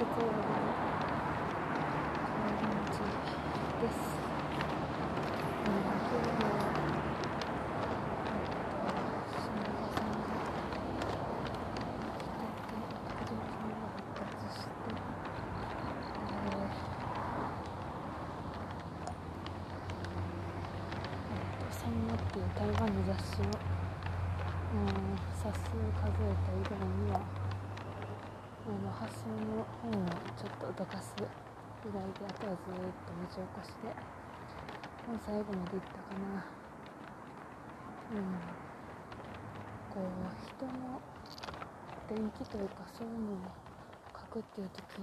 終わりの感じです。うん、今日もえっと島田さんが来てて、駆動品が発達して、えーえっと、サンマっていう台湾の雑誌を、うん、冊数を数えた以外には、あの発想の本をちょっとどかすぐらいであとはずっと文字起こしで本最後までいったかなうんこう人の伝記というかそういうのを書くっていう時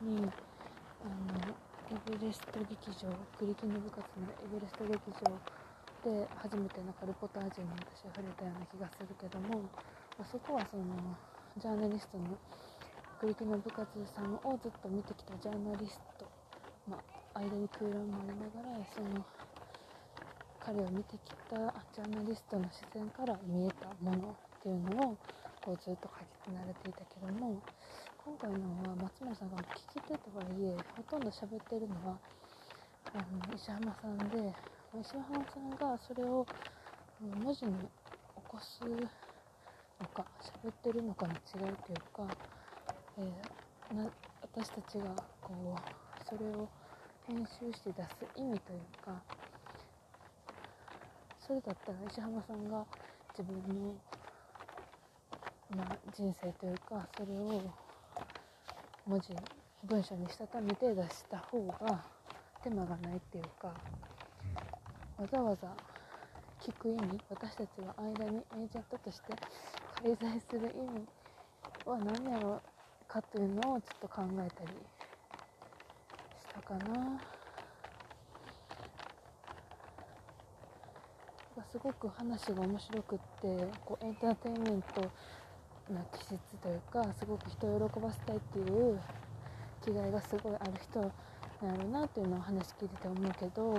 にあのエベレスト劇場栗木の部活のエベレスト劇場で初めてなんかルポタージュに私は触れたような気がするけども、まあそこはそのジャーナリストの栗木の部活さんをずっと見てきたジャーナリスト、まあ、間に空欄もありながらその彼を見てきたジャーナリストの視線から見えたものっていうのをこうずっと書き継がれていたけども今回のは松村さんが聞き手とはいえほとんど喋ってるのはあの石浜さんで石浜さんがそれを文字に起こすのか喋ってるのかの違いというか、えーな私たちがこうそれを編集して出す意味というかそれだったら石浜さんが自分の、まあ、人生というかそれを文字文章にしたためて出した方が手間がないっていうかわざわざ聞く意味私たちが間にエージェントとして介在する意味は何やろうかというのをちょっと考えたりしたかな。すごく話が面白くってこうエンターテインメントな気質というかすごく人を喜ばせたいっていう気概がすごいある人なんやろうなっていうのを話聞いてて思うけど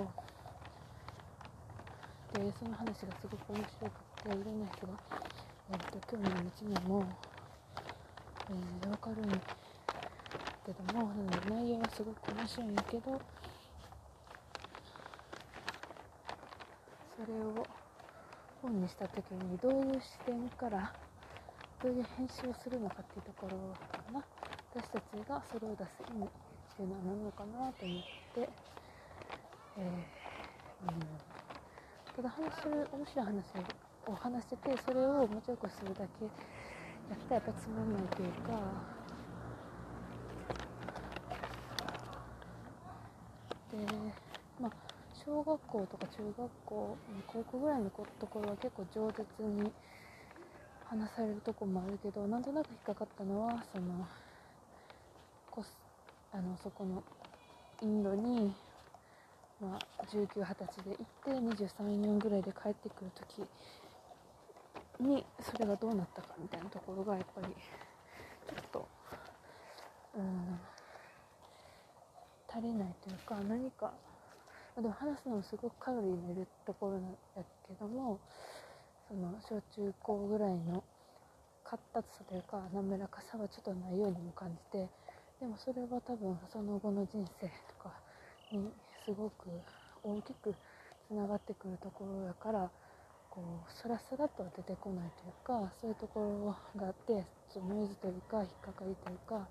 でその話がすごく面白くていろんな人が、えー、と興味を持ちにも、えー、分かるんけどもなので内容はすごく面白いんやけどそれを本にした時にどういう視点からどういう編集をするのかっていうところかな。私たちがそれを出す意味っていうのは何なのかなと思って、えーうん、ただ話する面白い話を話しててそれを文字起こしするだけやったらやっぱつまんないというか。でまあ小学校とか中学校高校ぐらいのところは結構饒舌に話されるとこもあるけどなんとなく引っかかったのはそのコスあのそこのインドに、まあ、1920歳で行って234ぐらいで帰ってくる時にそれがどうなったかみたいなところがやっぱりちょっとうん足りないというか何かでも話すのもすごくカロリーのいるところなんやけどもその小中高ぐらいの活発さというか滑らかさはちょっとないようにも感じてでもそれは多分その後の人生とかにすごく大きくつながってくるところやからこうスラスラとは出てこないというかそういうところがあってちょっとノイズというか引っかかりというか、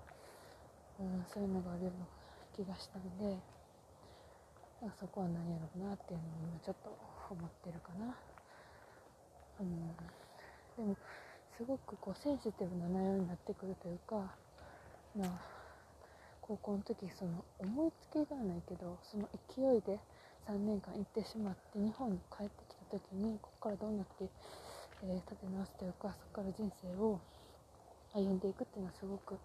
うん、そういうのがあるような気がしたんで。そこは何やろうなっていうのを今ちょっと思ってるかな。うん、でもすごくこうセンシティブな内容になってくるというか、まあ、高校の時その思いつきではないけどその勢いで3年間行ってしまって日本に帰って時にここからどうなって、えー、立て直すというかそこから人生を歩んでいくっていうのはすごく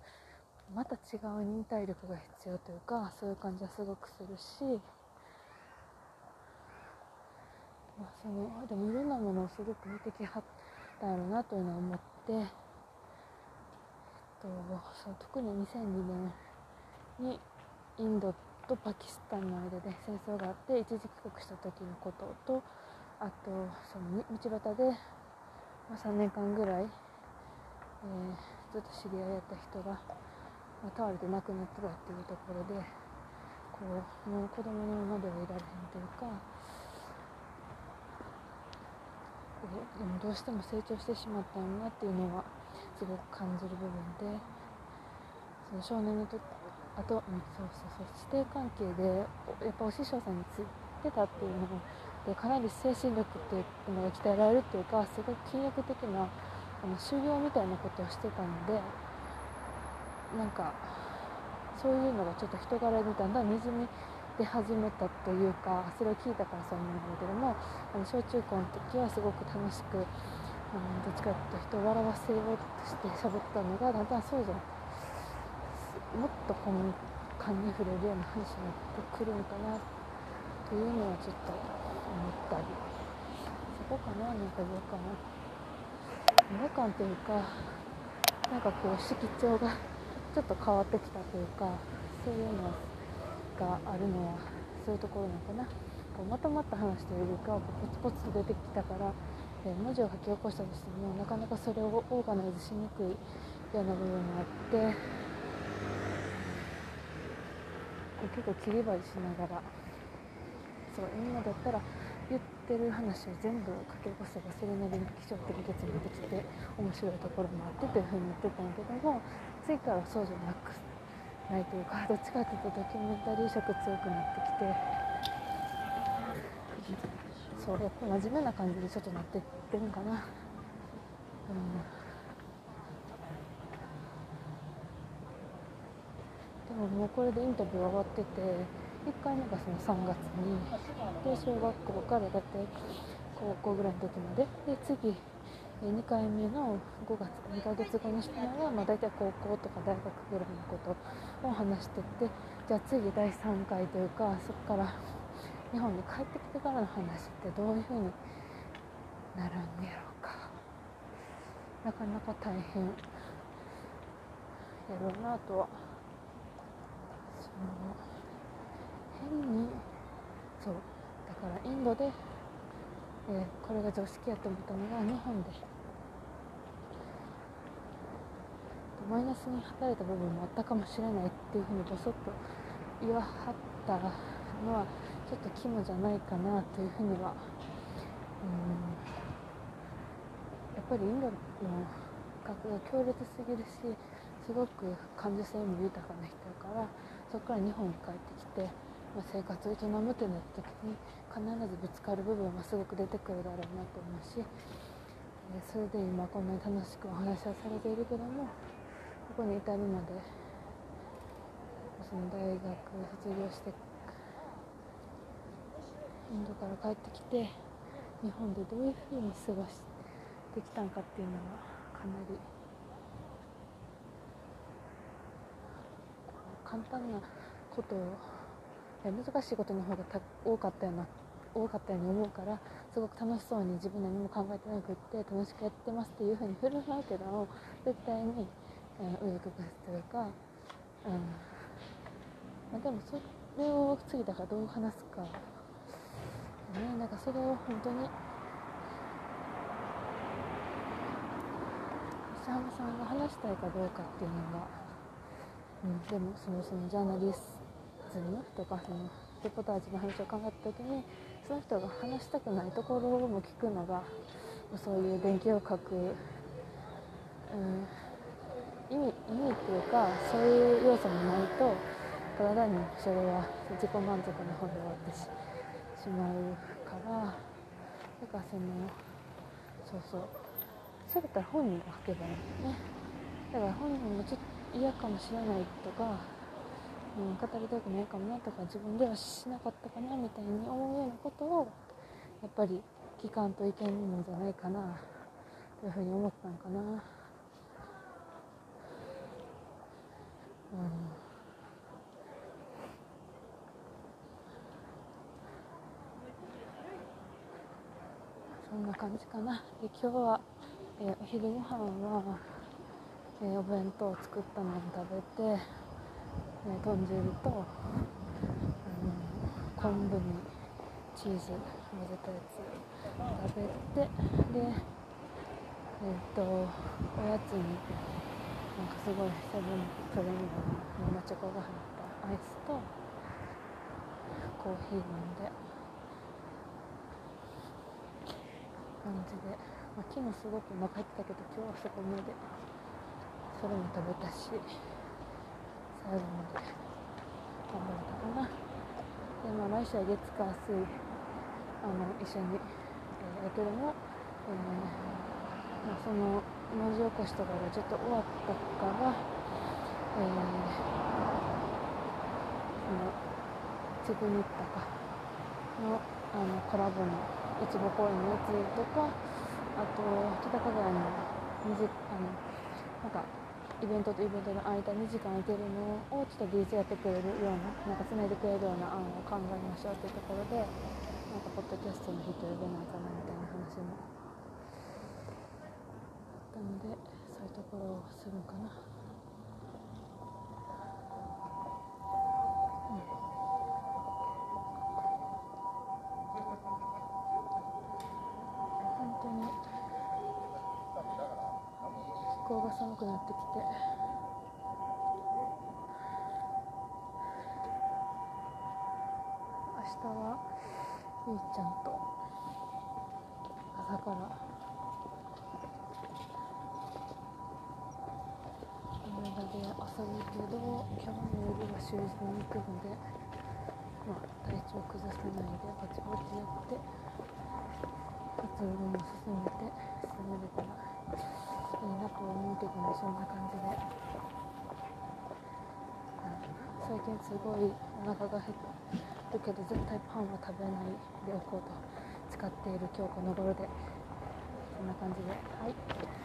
また違う忍耐力が必要というかそういう感じはすごくするし。まあ、そのでもいろんなものをすごく見てきはったやろうなというのは思って、えっと、その特に2002年にインドとパキスタンの間で戦争があって一時帰国した時のこととあとその道端で、まあ、3年間ぐらい、えー、ずっと知り合いやった人が、まあ、倒れて亡くなってたっていうところでこうもう子供のままではいられへんというかでもどうしても成長してしまったんなっていうのはすごく感じる部分でその少年の時あと、うん、そうそうそう師弟関係でやっぱお師匠さんについてたっていうのでかなり精神力っていうのが鍛えられるっていうかすごく筋力的なあの修行みたいなことをしてたのでなんかそういうのがちょっと人柄にだんだんにじみ出始めたというかそれを聞いたからそう思うんだけどもあの小中高の時はすごく楽しく、うん、どっちかというと人を笑わせようとして喋ったのがだんだんそうじゃなもっと根幹に触れるような話になってくるのかなというのはちょっとったりそこかななんか違和感違和感というかなんかこう色調がちょっと変わってきたというかそういうのがあるのはそういうところなのかなこうまとまった話というよりかポツポツと出てきたから、えー、文字を書き起こしたとしてもなかなかそれをオーガナイズしにくいような部分もあって結構切り張りしながらそう今だったら言ってる話を全部書き起こせばそれなりに気象的結論できて面白いところもあってというふうに言ってたんやけども次からそうじゃなくないというかどっちかというとドキュメンタリー色強くなってきてそうやっぱ真面目な感じでちょっとなってってるんかな。うんでももうこれでインタビュー終わってて1回目がその3月にで小学校からだって高校ぐらいの時まで。で次2回目の5月2ヶ月後にしたのが、まあ、大体高校とか大学ぐらいのことを話してって。じゃあ次第3回というかそこから日本に帰ってきてからの話ってどういうふうになるんやろうか。なかなか大変。やろうなとは。その変に。そう。だからインドでえー、これが常識やと思ったのが日本で。マイナスに働いた部分もあったかもしれないっていうふうにぼそっと言わはったのはちょっと肝じゃないかなというふうにはうん。やっぱりインドの学が強烈すぎるしすごく感受性も豊かな人だからそこから日本に帰ってきてまあ、生活を営むってなった時に必ずぶつかる部分はすごく出てくるだろうなと思うし、えそれで今こんなに楽しくお話はされているけどもここに至るまでその大学卒業してインドから帰ってきて日本でどういうふうに過ごしてきたんかっていうのはかなり簡単なことを難しいことの方が多かったような多かったように思うからすごく楽しそうに自分何も考えてなくって楽しくやってますっていうふうに振る舞うけど絶対に紆余曲折というか、うんまあ、でもそれを次だからどう話すか、ね、なんかそれを本当に石浜さんが話したいかどうかっていうのが、うん、でもそのそのジャーナリストズムとかそのレポタージの話を考えた時にその人が話したくないところも聞くのがそういう伝記を書く、うん、意味意味っていうかそういう要素もないとただ単にそれは自己満足の方で終わってしまうからだからそのそうそう。それだったら本人が書けばいいんだよね。だから本人もちょっと嫌かもしれないとかうん、語りたくないかもなとか自分ではしなかったかなみたいに思うようなことをやっぱり聞かんといけんのじゃないかなというふうに思ったのかな。うんそんな感じかな。で今日は、えー、お昼ご飯は、えー、お弁当を作ったのを食べてね、豚汁と、あの昆布にチーズ混ぜたやつ食べてでえっ、とおやつになんかすごいセブンプレミアム生チョコが入ったアイスとコーヒー飲んで感じで、まあ、昨日すごくお腹減ったけど今日はそこまでそれも食べたし。最後まで頑張れたかな。でまあ来週は月火水あの一緒に、えー、やけども、えーまあ、その文字起こしとかがちょっと終わったから、えー、そのチグニッタかのあのコラボのいちご公園のやつとかあと北かがやのあのなんかイベントとイベントの間に時間空けるのをちょっと DJ やってくれるようななんかつないでくれるような案を考えましょうっていうところでなんかポッドキャストの人呼べないかなみたいな話もったのでそういうところをするかな。気候が寒くなってきて。明日はゆいちゃんと朝からで遊ぶけど今日の夜は習字に行くので、まあ、体調崩さないでぼちぼちやって活動も進めて進めれたらいいなと思うけどねそんな感じで、最近すごいお腹が減るけど絶対パンは食べないでおこうと使っている今日この頃でそんな感じではい。